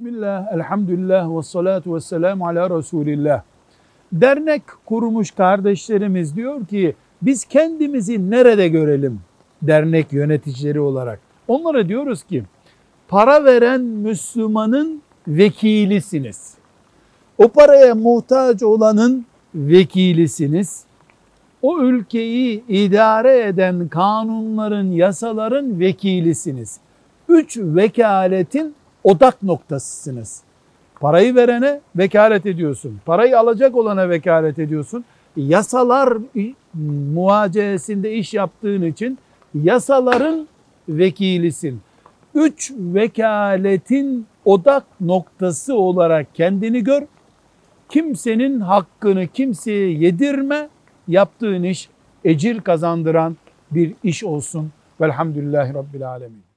Bismillah, elhamdülillah ve salatu ve selamu ala Resulillah. Dernek kurmuş kardeşlerimiz diyor ki biz kendimizi nerede görelim dernek yöneticileri olarak? Onlara diyoruz ki para veren Müslümanın vekilisiniz. O paraya muhtaç olanın vekilisiniz. O ülkeyi idare eden kanunların, yasaların vekilisiniz. Üç vekaletin odak noktasısınız. Parayı verene vekalet ediyorsun. Parayı alacak olana vekalet ediyorsun. Yasalar muhacesinde iş yaptığın için yasaların vekilisin. Üç vekaletin odak noktası olarak kendini gör. Kimsenin hakkını kimseye yedirme. Yaptığın iş ecir kazandıran bir iş olsun. Velhamdülillahi Rabbil Alemin.